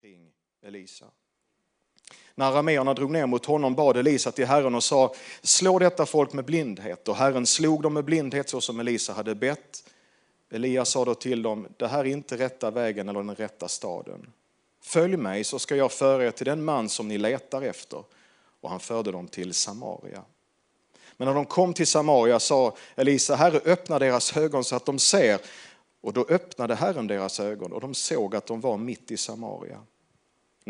kring Elisa. När arameerna drog ner mot honom bad Elisa till Herren och sa, slå detta folk med blindhet. Och Herren slog dem med blindhet så som Elisa hade bett. Elias sa då till dem, det här är inte rätta vägen eller den rätta staden. Följ mig så ska jag föra er till den man som ni letar efter. Och han förde dem till Samaria. Men när de kom till Samaria sa Elisa, Herre öppna deras ögon så att de ser. Och då öppnade Herren deras ögon och de såg att de var mitt i Samaria.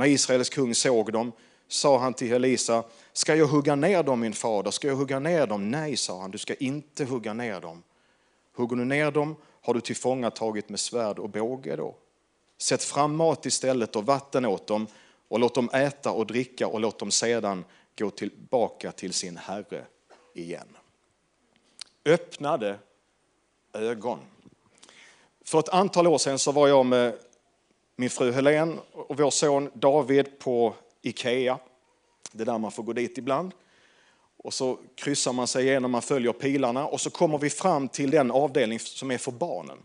När Israels kung såg dem sa han till Elisa, ska jag hugga ner dem min fader? Ska jag hugga ner dem? Nej, sa han, du ska inte hugga ner dem. Hugger du ner dem har du tillfångatagit med svärd och båge då. Sätt fram mat istället och vatten åt dem och låt dem äta och dricka och låt dem sedan gå tillbaka till sin herre igen. Öppnade ögon. För ett antal år sedan så var jag med min fru Helene och vår son David på Ikea. Det är där man får gå dit ibland. Och så kryssar man sig igenom, man följer pilarna och så kommer vi fram till den avdelning som är för barnen.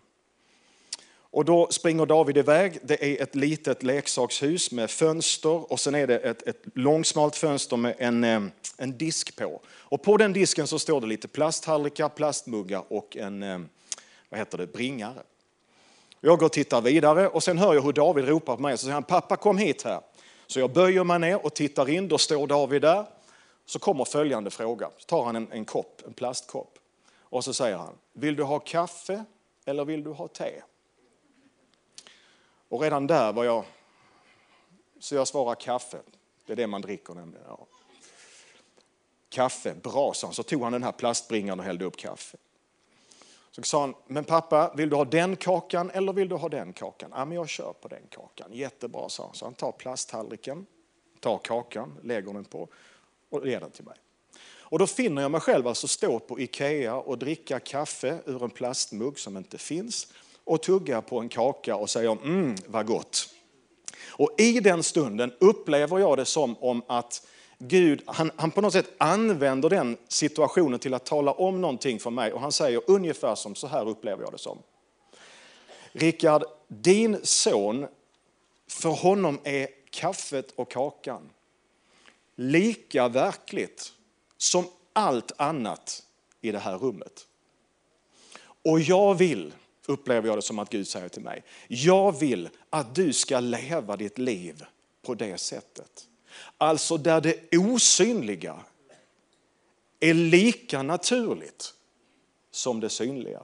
Och då springer David iväg. Det är ett litet leksakshus med fönster och sen är det ett, ett långsmalt fönster med en, eh, en disk på. Och på den disken så står det lite plasthallrikar, plastmuggar och en eh, vad heter det, bringare. Jag går och tittar vidare och sen hör jag hur David ropar på mig. Så säger han, pappa kom hit här. Så jag böjer mig ner och tittar in, då står David där. Så kommer följande fråga. Så tar han en, en kopp, en plastkopp. Och så säger han, vill du ha kaffe eller vill du ha te? Och redan där var jag, så jag svarar kaffe. Det är det man dricker nämligen. Ja. Kaffe, bra sa han. Så tog han den här plastbringan och hällde upp kaffe. Så sa han, men pappa, vill du ha den kakan eller vill du ha den kakan? Ja, men jag kör på den kakan. Jättebra, sa han. Så han tar plasttallriken, tar kakan, lägger den på och ger den till mig. Och då finner jag mig själv alltså stå på Ikea och dricka kaffe ur en plastmugg som inte finns och tugga på en kaka och säga mm, vad gott. Och i den stunden upplever jag det som om att Gud, han, han på något sätt använder den situationen till att tala om någonting för mig och han säger ungefär som så här upplever jag det som. Rickard, din son, för honom är kaffet och kakan lika verkligt som allt annat i det här rummet. Och jag vill, upplever jag det som att Gud säger till mig, jag vill att du ska leva ditt liv på det sättet. Alltså där det osynliga är lika naturligt som det synliga.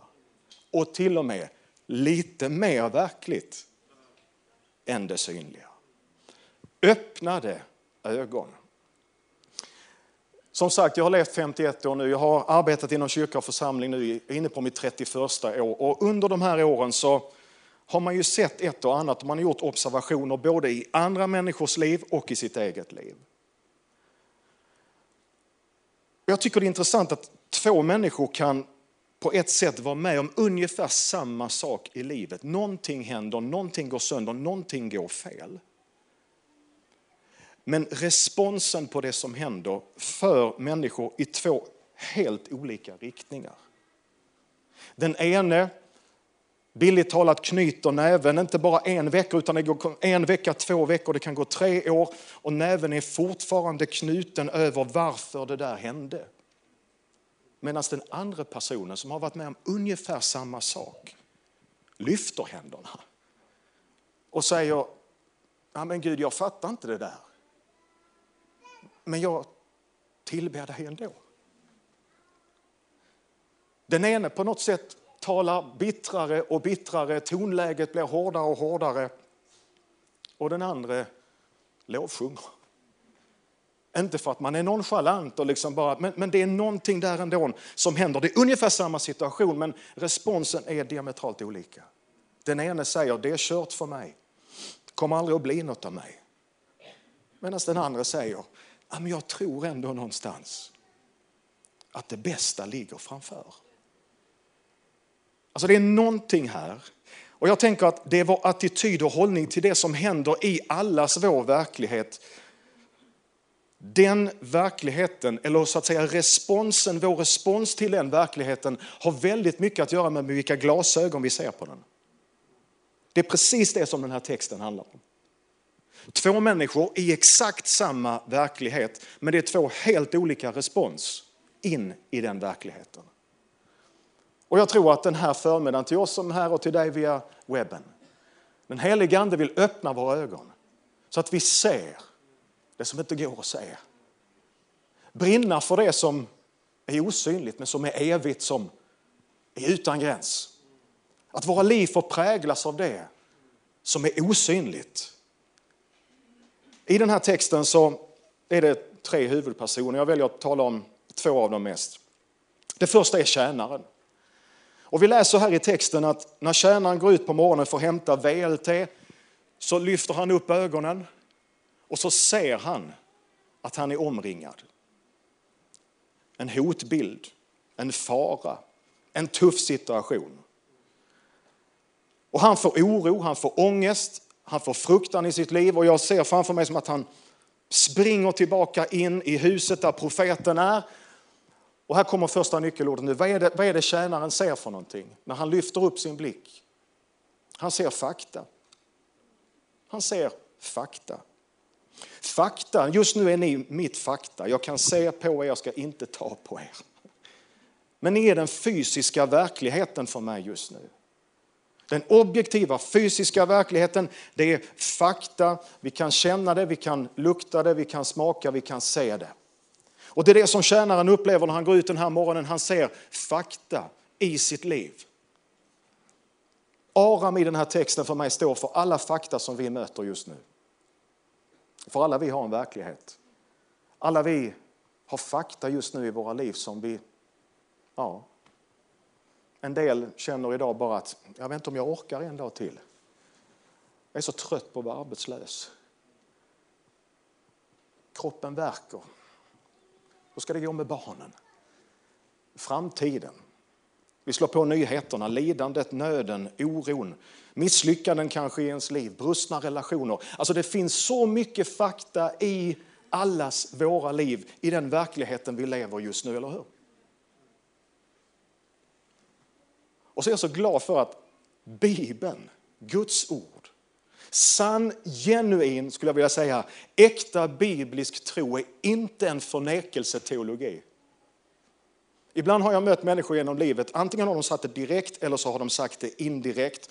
Och till och med lite mer verkligt än det synliga. Öppnade ögon. Som sagt, jag har levt 51 år nu. Jag har arbetat inom kyrka och församling nu, inne på mitt 31 år. Och under de här åren så har man ju sett ett och annat och man har gjort observationer både i andra människors liv och i sitt eget liv. Jag tycker det är intressant att två människor kan på ett sätt vara med om ungefär samma sak i livet. Någonting händer, någonting går sönder, någonting går fel. Men responsen på det som händer för människor i två helt olika riktningar. Den ene billigt talat knyter näven, inte bara en vecka utan det går en vecka, två veckor, det kan gå tre år och näven är fortfarande knuten över varför det där hände. Medan den andra personen som har varit med om ungefär samma sak lyfter händerna och säger, ja men Gud jag fattar inte det där. Men jag tillber dig ändå. Den ene på något sätt talar bittrare och bittrare, tonläget blir hårdare och hårdare. Och den andra lovsjunger. Inte för att man är nonchalant, och liksom bara, men, men det är någonting där ändå som händer. Det är ungefär samma situation men responsen är diametralt olika. Den ene säger det är kört för mig, det kommer aldrig att bli något av mig. Medan den andra säger att men jag tror ändå någonstans att det bästa ligger framför. Alltså det är någonting här. Och jag tänker att det är vår attityd och hållning till det som händer i allas vår verklighet. Den verkligheten, eller så att säga responsen, vår respons till den verkligheten har väldigt mycket att göra med vilka glasögon vi ser på den. Det är precis det som den här texten handlar om. Två människor i exakt samma verklighet, men det är två helt olika respons in i den verkligheten. Och jag tror att den här förmiddagen till oss som är här och till dig via webben, den helige Ande vill öppna våra ögon så att vi ser det som inte går att se. Brinna för det som är osynligt men som är evigt, som är utan gräns. Att våra liv får präglas av det som är osynligt. I den här texten så är det tre huvudpersoner. Jag väljer att tala om två av dem mest. Det första är tjänaren. Och vi läser här i texten att när tjänaren går ut på morgonen för att hämta VLT så lyfter han upp ögonen och så ser han att han är omringad. En hotbild, en fara, en tuff situation. Och han får oro, han får ångest, han får fruktan i sitt liv och jag ser framför mig som att han springer tillbaka in i huset där profeten är. Och här kommer första nyckelordet nu. Vad är, det, vad är det tjänaren ser för någonting när han lyfter upp sin blick? Han ser fakta. Han ser fakta. Fakta, just nu är ni mitt fakta. Jag kan se på er, jag ska inte ta på er. Men ni är den fysiska verkligheten för mig just nu. Den objektiva fysiska verkligheten, det är fakta. Vi kan känna det, vi kan lukta det, vi kan smaka, vi kan se det. Och det är det som tjänaren upplever när han går ut den här morgonen. Han ser fakta i sitt liv. Aram i den här texten för mig står för alla fakta som vi möter just nu. För alla vi har en verklighet. Alla vi har fakta just nu i våra liv som vi, ja, en del känner idag bara att jag vet inte om jag orkar en dag till. Jag är så trött på att vara arbetslös. Kroppen verkar. Hur ska det gå med barnen? Framtiden. Vi slår på nyheterna, lidandet, nöden, oron, misslyckanden kanske i ens liv, brustna relationer. Alltså det finns så mycket fakta i allas våra liv, i den verkligheten vi lever just nu, eller hur? Och så är jag så glad för att Bibeln, Guds ord, sann, genuin, skulle jag vilja säga, äkta biblisk tro är inte en förnekelseteologi. Ibland har jag mött människor genom livet, antingen har de sagt det direkt eller så har de sagt det indirekt.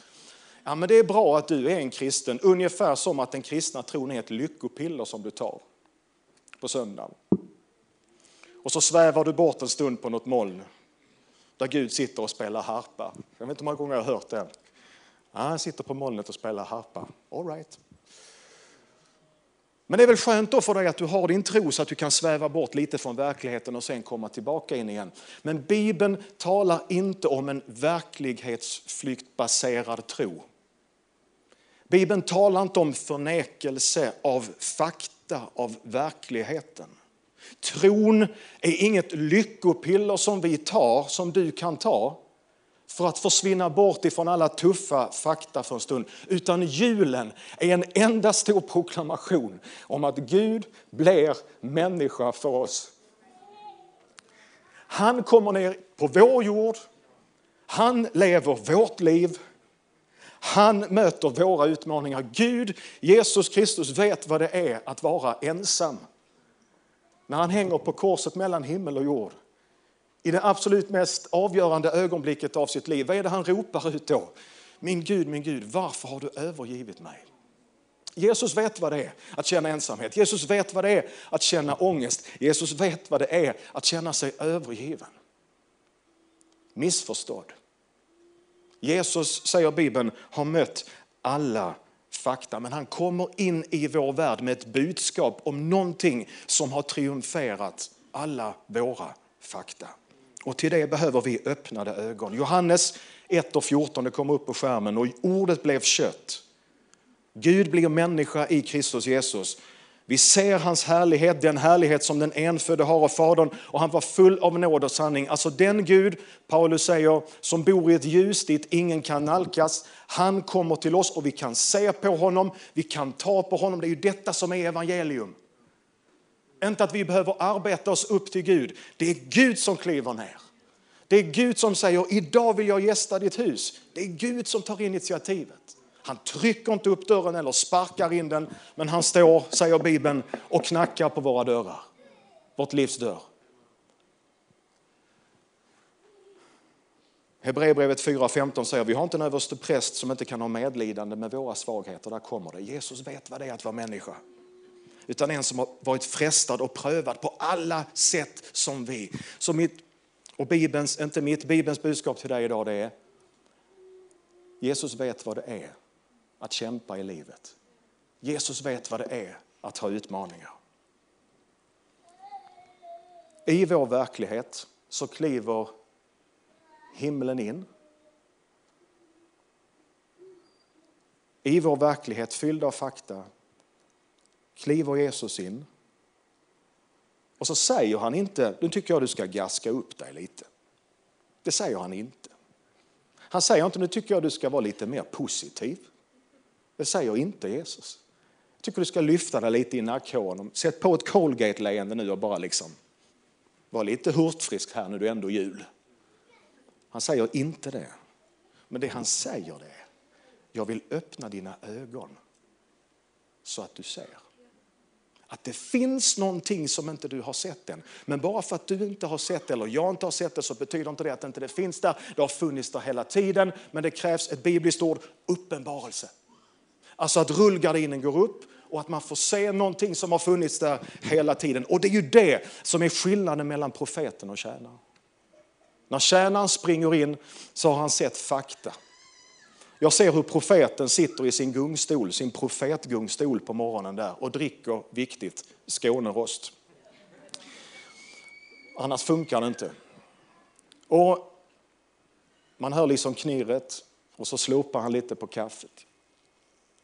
Ja, men det är bra att du är en kristen, ungefär som att den kristna tron är ett lyckopiller som du tar på söndagen. Och så svävar du bort en stund på något moln där Gud sitter och spelar harpa. Jag vet inte hur många gånger jag har hört det. Han sitter på molnet och spelar harpa. All right. Men det är väl skönt då för dig att du har din tro så att du kan sväva bort lite från verkligheten och sen komma tillbaka in igen. Men Bibeln talar inte om en verklighetsflyktbaserad tro. Bibeln talar inte om förnekelse av fakta, av verkligheten. Tron är inget lyckopiller som vi tar, som du kan ta för att försvinna bort ifrån alla tuffa fakta för en stund. Utan julen är en enda stor proklamation om att Gud blir människa för oss. Han kommer ner på vår jord, han lever vårt liv, han möter våra utmaningar. Gud, Jesus Kristus vet vad det är att vara ensam när han hänger på korset mellan himmel och jord. I det absolut mest avgörande ögonblicket av sitt liv, vad är det han ropar ut då? Min Gud, min Gud, varför har du övergivit mig? Jesus vet vad det är att känna ensamhet. Jesus vet vad det är att känna ångest. Jesus vet vad det är att känna sig övergiven. Missförstådd. Jesus, säger Bibeln, har mött alla fakta, men han kommer in i vår värld med ett budskap om någonting som har triumferat alla våra fakta. Och till det behöver vi öppnade ögon. Johannes 1 och 14 det kommer upp på skärmen och ordet blev kött. Gud blir människa i Kristus Jesus vi ser hans härlighet, den härlighet som den enfödde har av Fadern och han var full av nåd och sanning. Alltså den Gud, Paulus säger, som bor i ett ljus dit ingen kan nalkas. Han kommer till oss och vi kan se på honom, vi kan ta på honom. Det är ju detta som är evangelium. Inte att vi behöver arbeta oss upp till Gud. Det är Gud som kliver ner. Det är Gud som säger, idag vill jag gästa ditt hus. Det är Gud som tar initiativet. Han trycker inte upp dörren eller sparkar in den, men han står, säger Bibeln, och knackar på våra dörrar. Vårt livs dörr. Hebreerbrevet 4.15 säger vi har inte en överste präst som inte kan ha medlidande med våra svagheter. Där kommer det. Jesus vet vad det är att vara människa. Utan en som har varit frestad och prövad på alla sätt som vi. Så mitt, och Bibelns, inte mitt, Bibelns budskap till dig idag det är Jesus vet vad det är att kämpa i livet. Jesus vet vad det är att ha utmaningar. I vår verklighet så kliver himlen in. I vår verklighet fylld av fakta kliver Jesus in. Och så säger han inte, nu tycker jag du ska gaska upp dig lite. Det säger han inte. Han säger inte, nu tycker jag du ska vara lite mer positiv. Det säger inte Jesus. Jag tycker du ska lyfta dig lite i nackhåren. Sätt på ett Colgate-leende nu och bara liksom, var lite hurtfrisk här nu, det är ändå jul. Han säger inte det. Men det han säger det är, jag vill öppna dina ögon så att du ser. Att det finns någonting som inte du har sett än. Men bara för att du inte har sett det eller jag inte har sett det så betyder inte det att inte det finns där. Det har funnits där hela tiden. Men det krävs ett bibliskt ord, uppenbarelse. Alltså att rullgardinen går upp och att man får se någonting som har funnits där hela tiden. Och det är ju det som är skillnaden mellan profeten och tjänaren. När tjänaren springer in så har han sett fakta. Jag ser hur profeten sitter i sin gungstol, sin profetgungstol på morgonen där och dricker viktigt Skånerost. Annars funkar det inte. Och man hör liksom knirret och så slopar han lite på kaffet.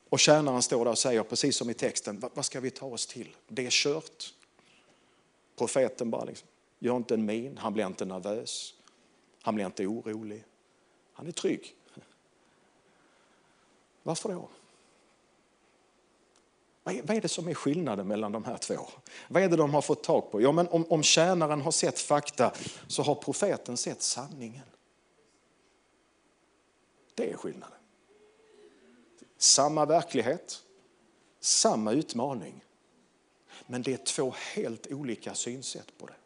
Och tjänaren står där och säger, precis som i texten, vad ska vi ta oss till? Det är kört. Profeten bara liksom, gör inte en min, han blir inte nervös. Han blir inte orolig. Han är trygg. Varför då? Vad är det som är skillnaden mellan de här två? Vad är det de har fått tag på? Ja, men om, om tjänaren har sett fakta så har profeten sett sanningen. Det är skillnaden. Samma verklighet, samma utmaning. Men det är två helt olika synsätt på det.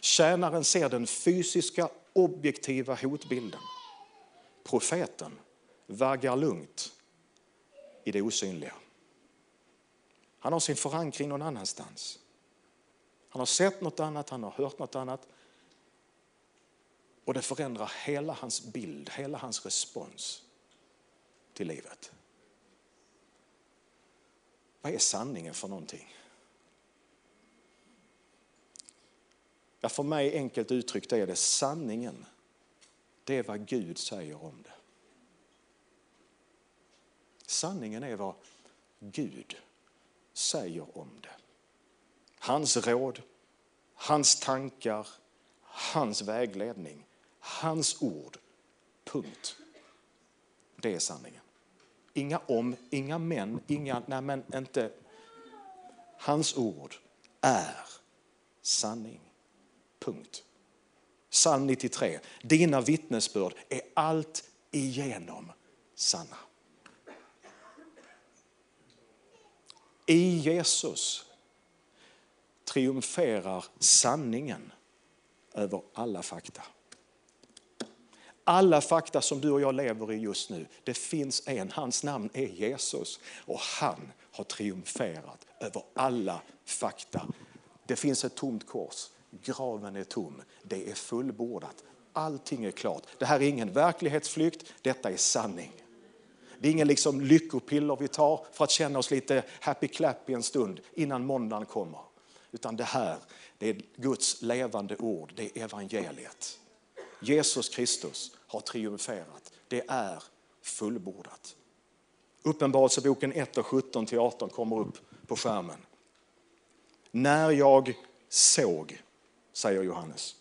Tjänaren ser den fysiska objektiva hotbilden. Profeten vaggar lugnt i det osynliga. Han har sin förankring någon annanstans. Han har sett något annat, han har hört något annat. Och det förändrar hela hans bild, hela hans respons till livet. Vad är sanningen för någonting? Ja, för mig enkelt uttryckt är det sanningen. Det är vad Gud säger om det. Sanningen är vad Gud säger om det. Hans råd, hans tankar, hans vägledning, hans ord. Punkt. Det är sanningen. Inga om, inga men, inga, nej men inte. Hans ord är sanning. Punkt. Psalm 93. Dina vittnesbörd är allt igenom sanna. I Jesus triumferar sanningen över alla fakta. Alla fakta som du och jag lever i just nu, det finns en, hans namn är Jesus och han har triumferat över alla fakta. Det finns ett tomt kors, graven är tom, det är fullbordat, allting är klart. Det här är ingen verklighetsflykt, detta är sanning. Det är ingen liksom lyckopiller vi tar för att känna oss lite happy clappy en stund innan måndagen kommer. Utan det här, det är Guds levande ord, det är evangeliet. Jesus Kristus har triumferat. Det är fullbordat. Uppenbarelseboken 1 och 17-18 kommer upp på skärmen. När jag såg, säger Johannes,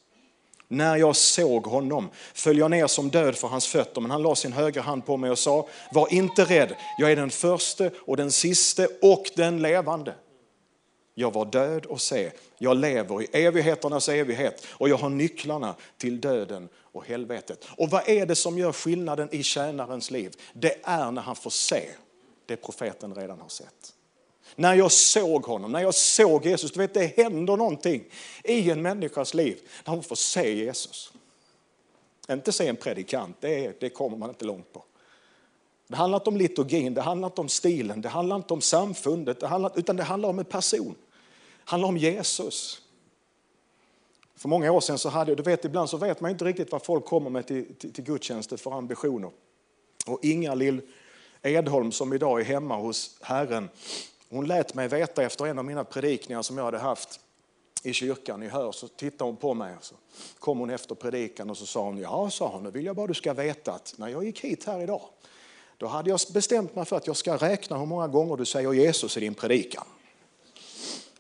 när jag såg honom föll jag ner som död för hans fötter, men han la sin högra hand på mig och sa, var inte rädd, jag är den förste och den siste och den levande. Jag var död och se, jag lever i evigheternas evighet och jag har nycklarna till döden och helvetet. Och vad är det som gör skillnaden i tjänarens liv? Det är när han får se det profeten redan har sett. När jag såg honom, när jag såg Jesus, du vet det händer någonting i en människas liv när hon får se Jesus. Inte se en predikant, det, det kommer man inte långt på. Det handlar inte om liturgin, det handlar inte om stilen, det handlar inte om samfundet, det handlar, utan det handlar om en person. Det handlar om Jesus. För många år sedan så hade jag, du vet ibland så vet man inte riktigt vad folk kommer med till, till, till gudstjänster för ambitioner. Och Inga Lill Edholm som idag är hemma hos Herren, hon lät mig veta efter en av mina predikningar som jag hade haft i kyrkan i Hör, så tittade hon på mig och så kom hon efter predikan och så sa hon, ja, sa hon, nu vill jag bara du ska veta att när jag gick hit här idag, då hade jag bestämt mig för att jag ska räkna hur många gånger du säger Jesus i din predikan.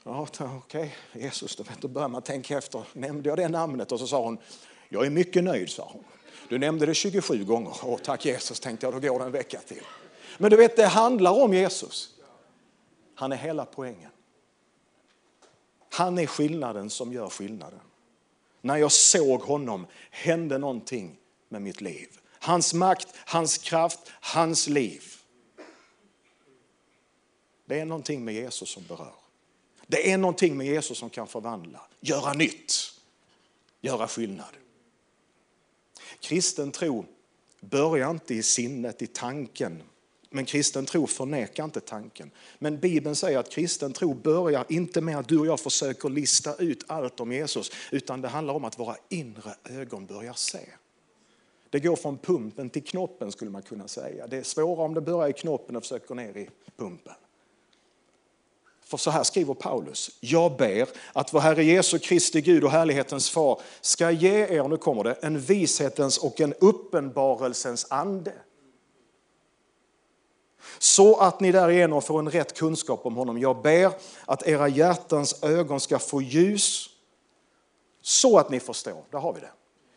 Ja, okej, okay. Jesus, då, då börjar man tänka efter. Nämnde jag det namnet? Och så sa hon, jag är mycket nöjd, sa hon. Du nämnde det 27 gånger. Åh, tack Jesus, tänkte jag, då går det en vecka till. Men du vet, det handlar om Jesus. Han är hela poängen. Han är skillnaden som gör skillnaden. När jag såg honom hände någonting med mitt liv. Hans makt, hans kraft, hans liv. Det är någonting med Jesus som berör. Det är någonting med Jesus som kan förvandla, göra nytt, göra skillnad. Kristen tro börjar inte i sinnet, i tanken. Men kristen tro förnekar inte tanken. Men Bibeln säger att kristen tro börjar inte med att du och jag försöker lista ut allt om Jesus, utan det handlar om att våra inre ögon börjar se. Det går från pumpen till knoppen skulle man kunna säga. Det är svårare om det börjar i knoppen och försöker ner i pumpen. För så här skriver Paulus. Jag ber att vår Herre Jesu Kristi Gud och härlighetens far ska ge er, nu kommer det, en vishetens och en uppenbarelsens ande. Så att ni därigenom får en rätt kunskap om honom. Jag ber att era hjärtans ögon ska få ljus så att ni förstår. Där har vi det.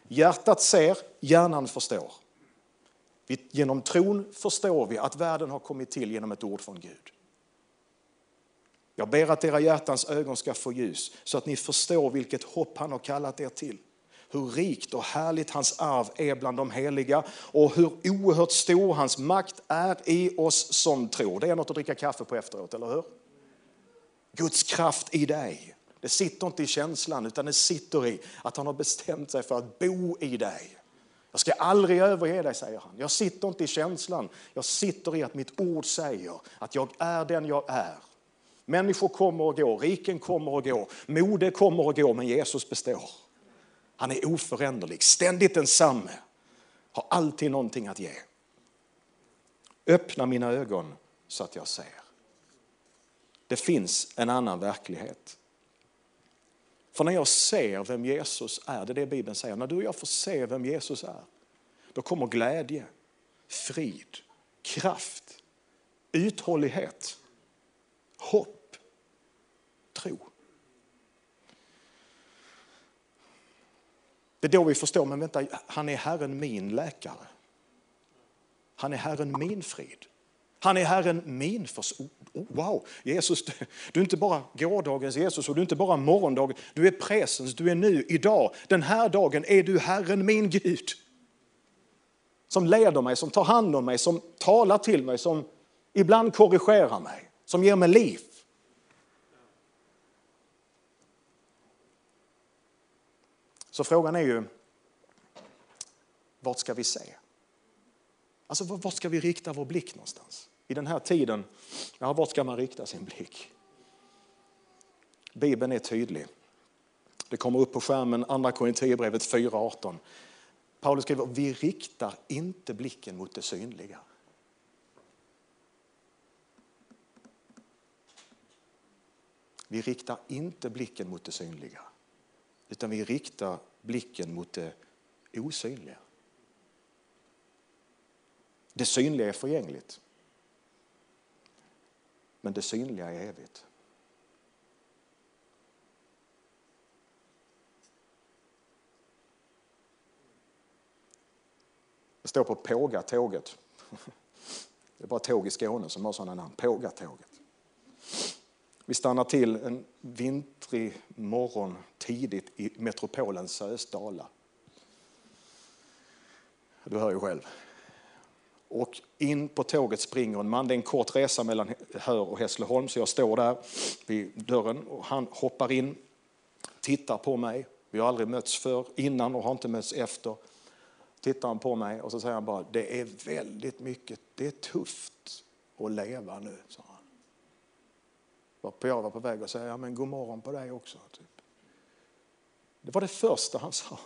Hjärtat ser, hjärnan förstår. Genom tron förstår vi att världen har kommit till genom ett ord från Gud. Jag ber att era hjärtans ögon ska få ljus så att ni förstår vilket hopp han har kallat er till. Hur rikt och härligt hans arv är bland de heliga och hur oerhört stor hans makt är i oss som tror. Det är något att dricka kaffe på efteråt, eller hur? Guds kraft i dig. Det sitter inte i känslan utan det sitter i att han har bestämt sig för att bo i dig. Jag ska aldrig överge dig, säger han. Jag sitter inte i känslan, jag sitter i att mitt ord säger att jag är den jag är. Människor kommer och går, riken kommer och går, mode kommer och går, men Jesus består. Han är oföränderlig, ständigt densamme, har alltid någonting att ge. Öppna mina ögon så att jag ser. Det finns en annan verklighet. För när jag ser vem Jesus är, det är det Bibeln säger, när du och jag får se vem Jesus är, då kommer glädje, frid, kraft, uthållighet, hopp, tro. Det är då vi förstår, men vänta, han är Herren min läkare. Han är Herren min frid. Han är Herren min förs... Oh, wow, Jesus, du är inte bara gårdagens Jesus och du är inte bara morgondagen. Du är presens, du är nu, idag. Den här dagen är du Herren min Gud. Som leder mig, som tar hand om mig, som talar till mig, som ibland korrigerar mig, som ger mig liv. Så frågan är ju, vart ska vi se? Alltså vart ska vi rikta vår blick någonstans? I den här tiden, ja, vart ska man rikta sin blick? Bibeln är tydlig. Det kommer upp på skärmen, Andra Korinthierbrevet 4.18. Paulus skriver, vi riktar inte blicken mot det synliga. Vi riktar inte blicken mot det synliga utan vi riktar blicken mot det osynliga. Det synliga är förgängligt. Men det synliga är evigt. Det står på Pågatåget. Det är bara tåg i Skåne som har sådana namn. Pågatåget. Vi stannar till en vintrig morgon tidigt i metropolen Sösdala. Du hör ju själv. Och in på tåget springer en man. Det är en kort resa mellan Hör och Hässleholm, så jag står där vid dörren och han hoppar in, tittar på mig. Vi har aldrig mötts för innan och har inte mötts efter. Tittar han på mig och så säger han bara, det är väldigt mycket, det är tufft att leva nu, Så. han. Varpå jag var på väg att säga, ja men god morgon på dig också. Typ. Det var det första han sa.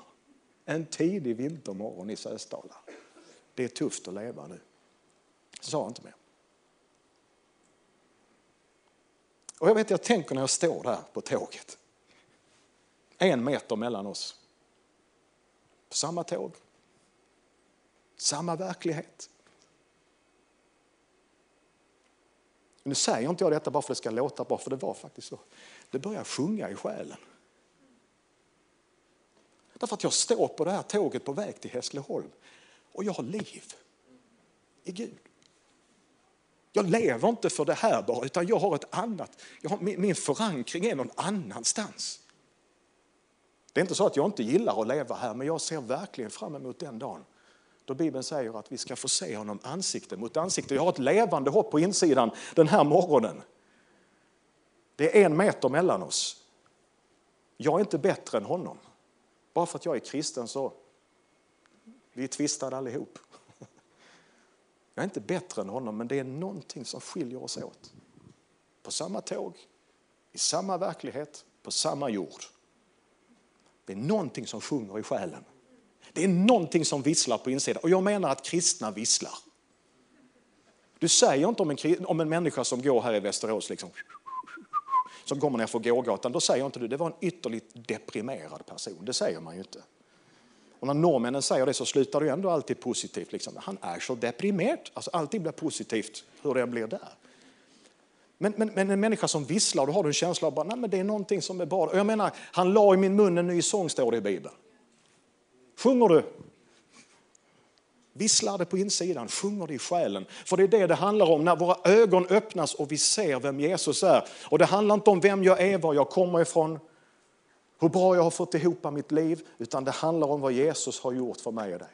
En tidig vintermorgon i Sösdala. Det är tufft att leva nu. Så sa han inte mer. Och jag vet, jag tänker när jag står där på tåget. En meter mellan oss. På samma tåg. Samma verklighet. Men Nu säger inte jag detta bara för att det ska låta bra, för det var faktiskt så. Det börjar sjunga i själen. Därför att jag står på det här tåget på väg till Hässleholm och jag har liv i Gud. Jag lever inte för det här bara, utan jag har ett annat. Jag har, min, min förankring är någon annanstans. Det är inte så att jag inte gillar att leva här, men jag ser verkligen fram emot den dagen då Bibeln säger att vi ska få se honom ansikte mot ansikte. Jag har ett levande hopp på insidan den här morgonen. Det är en meter mellan oss. Jag är inte bättre än honom. Bara för att jag är kristen så vi är tvistade allihop. Jag är inte bättre än honom, men det är någonting som skiljer oss åt. På samma tåg, i samma verklighet, på samma jord. Det är någonting som sjunger i själen. Det är någonting som visslar på insidan. Och jag menar att kristna visslar. Du säger inte om en, om en människa som går här i Västerås, liksom, som kommer ner för gågatan, då säger inte du det var en ytterligt deprimerad person. Det säger man ju inte. Och när norrmännen säger det så slutar det ändå alltid positivt. Liksom. Han är så deprimerad. Alltså allting blir positivt hur det blir där. Men, men, men, en människa som visslar, då har du en känsla av att det är någonting som är bra. Och jag menar, han la i min mun en ny sång, står det i Bibeln. Sjunger du? Visslar det på insidan, sjunger det i själen. För det är det det handlar om, när våra ögon öppnas och vi ser vem Jesus är. Och det handlar inte om vem jag är, var jag kommer ifrån, hur bra jag har fått ihop mitt liv, utan det handlar om vad Jesus har gjort för mig och dig.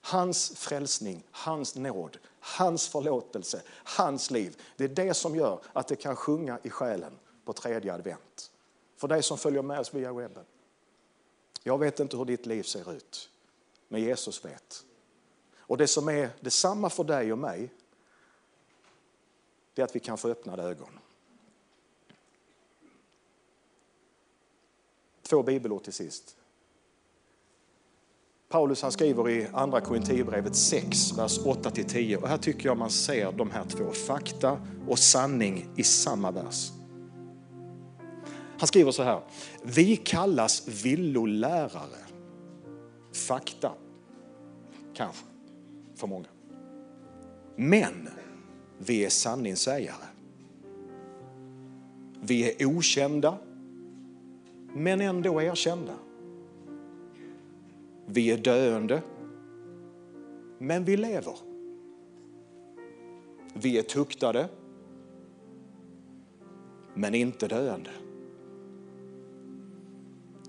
Hans frälsning, hans nåd, hans förlåtelse, hans liv. Det är det som gör att det kan sjunga i själen på tredje advent. För dig som följer med oss via webben. Jag vet inte hur ditt liv ser ut, men Jesus vet. Och det som är detsamma för dig och mig, det är att vi kan få öppnade ögon. Två bibelord till sist. Paulus han skriver i andra Korinthierbrevet 6, vers 8-10. Och här tycker jag man ser de här två, fakta och sanning i samma vers. Han skriver så här, vi kallas villolärare. Fakta, kanske, för många. Men vi är sanningssägare. Vi är okända, men ändå erkända. Vi är döende, men vi lever. Vi är tuktade, men inte döende.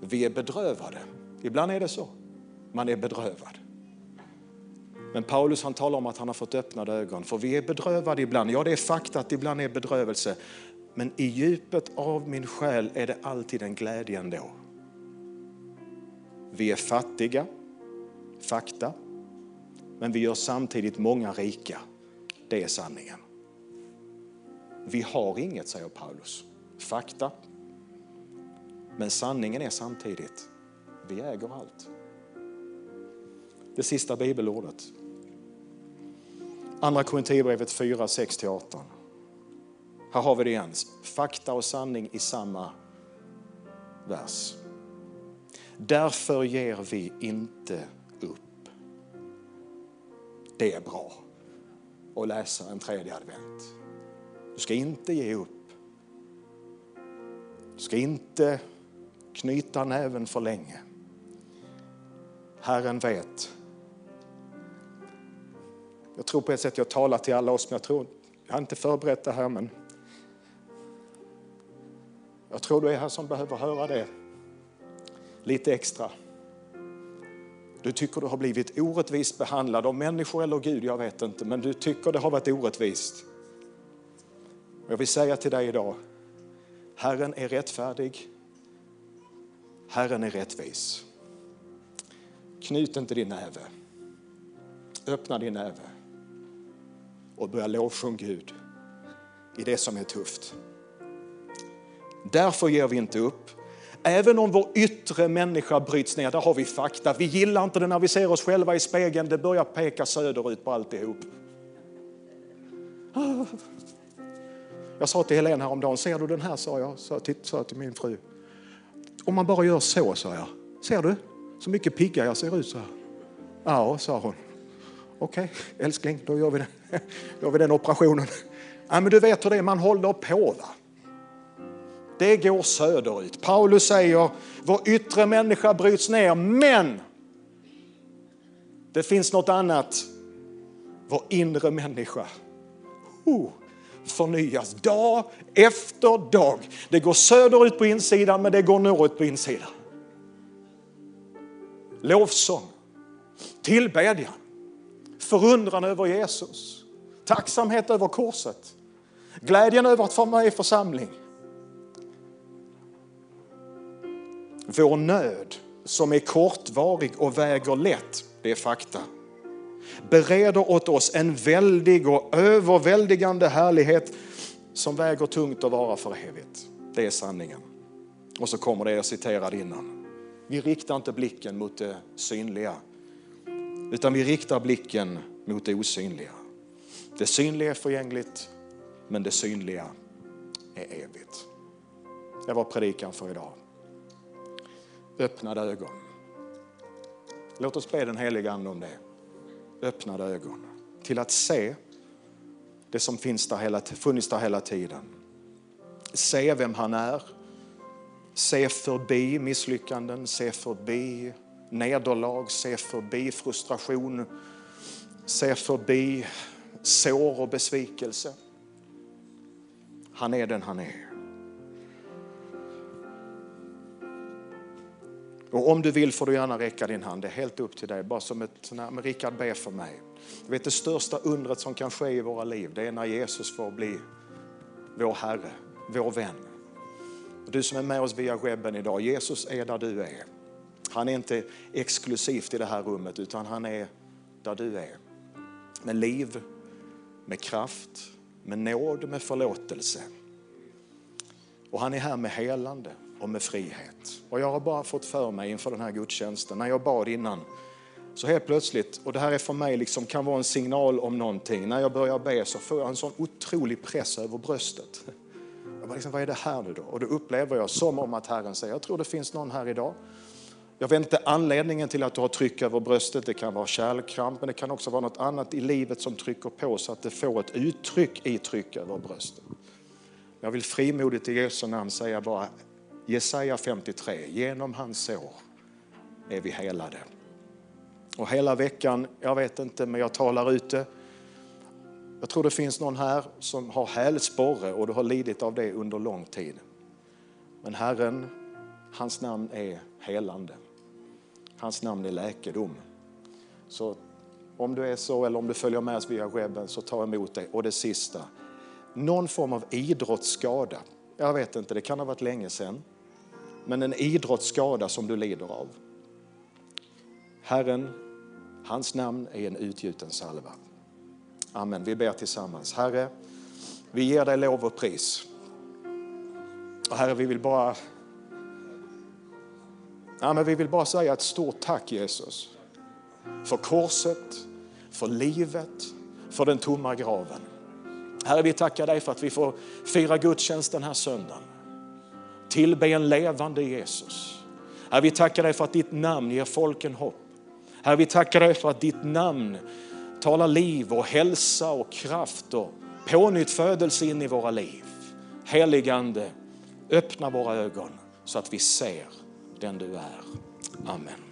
Vi är bedrövade. Ibland är det så. Man är bedrövad. Men Paulus han talar om att han har fått öppnade ögon. För vi är bedrövade ibland. Ja, det är fakta att ibland är bedrövelse. Men i djupet av min själ är det alltid en glädje ändå. Vi är fattiga, fakta. Men vi gör samtidigt många rika. Det är sanningen. Vi har inget, säger Paulus. Fakta, men sanningen är samtidigt, vi äger allt. Det sista bibelordet. Andra Korinthierbrevet 4, 6-18. Här har vi det igen. Fakta och sanning i samma vers. Därför ger vi inte upp. Det är bra att läsa en tredje advent. Du ska inte ge upp. Du ska inte knyta näven för länge. Herren vet. Jag tror på ett sätt jag talar till alla oss, men jag tror, jag har inte förberett det här, men Jag tror du är här som behöver höra det lite extra. Du tycker du har blivit orättvist behandlad av människor eller Gud, jag vet inte, men du tycker det har varit orättvist. Jag vill säga till dig idag, Herren är rättfärdig. Herren är rättvis. Knut inte din näve. Öppna din näve och börja lovsjunga Gud i det som är tufft. Därför ger vi inte upp. Även om vår yttre människa bryts ner, där har vi fakta. Vi gillar inte det när vi ser oss själva i spegeln, det börjar peka söderut på alltihop. Ah. Jag sa till Helene häromdagen, ser du den här? sa jag, sa, sa till min fru. Om man bara gör så, sa jag. Ser du? Så mycket piggare jag ser ut så här. Ja, sa hon. Okej, okay, älskling, då gör vi, den, gör vi den operationen. Ja, men du vet hur det är, man håller på. Va? Det går söderut. Paulus säger, vår yttre människa bryts ner, men det finns något annat. Vår inre människa oh, förnyas dag efter dag. Det går söderut på insidan, men det går norrut på insidan. Lovsång, tillbedjan, förundran över Jesus, tacksamhet över korset, glädjen över att vara med i församling. Vår nöd som är kortvarig och väger lätt, det är fakta, bereder åt oss en väldig och överväldigande härlighet som väger tungt att vara för evigt. Det är sanningen. Och så kommer det jag citerade innan. Vi riktar inte blicken mot det synliga, utan vi riktar blicken mot det osynliga. Det synliga är förgängligt, men det synliga är evigt. Det var predikan för idag. Öppnade ögon. Låt oss be den heliga Ande om det. Öppnade ögon till att se det som finns där hela, funnits där hela tiden. Se vem han är. Se förbi misslyckanden, se förbi nederlag, se förbi frustration, se förbi sår och besvikelse. Han är den han är. Och om du vill får du gärna räcka din hand, det är helt upp till dig. Bara som ett sån här, men Rickard be för mig. Du vet det största undret som kan ske i våra liv, det är när Jesus får bli vår Herre, vår vän. Och du som är med oss via webben idag, Jesus är där du är. Han är inte exklusivt i det här rummet utan han är där du är. Med liv, med kraft, med nåd, med förlåtelse. Och han är här med helande och med frihet. Och jag har bara fått för mig inför den här gudstjänsten, när jag bad innan, så helt plötsligt, och det här är för mig liksom, kan vara en signal om någonting, när jag börjar be så får jag en sån otrolig press över bröstet. Jag bara liksom, vad är det här nu då? Och då upplever jag som om att Herren säger, jag tror det finns någon här idag. Jag vet inte anledningen till att du har tryck över bröstet, det kan vara kärlkramp, men det kan också vara något annat i livet som trycker på så att det får ett uttryck i tryck över bröstet. Jag vill frimodigt i Jesu namn säga bara, Jesaja 53, genom hans sår är vi helade. Och hela veckan, jag vet inte, men jag talar ute. Jag tror det finns någon här som har hälsporre och du har lidit av det under lång tid. Men Herren, hans namn är helande. Hans namn är läkedom. Så om du är så eller om du följer med oss via webben så ta emot det. Och det sista, någon form av idrottsskada. Jag vet inte, det kan ha varit länge sedan men en idrottsskada som du lider av. Herren, hans namn är en utgjuten salva. Amen. Vi ber tillsammans. Herre, vi ger dig lov och pris. Och herre, vi vill bara Ja, men vi vill bara säga ett stort tack Jesus. För korset, för livet, för den tomma graven. Herre, vi tackar dig för att vi får fira gudstjänst den här söndagen tillbe en levande Jesus. Herre, vi tackar dig för att ditt namn ger folken hopp. Herre, vi tackar dig för att ditt namn talar liv och hälsa och kraft och pånyttfödelse in i våra liv. Heligande, öppna våra ögon så att vi ser den du är. Amen.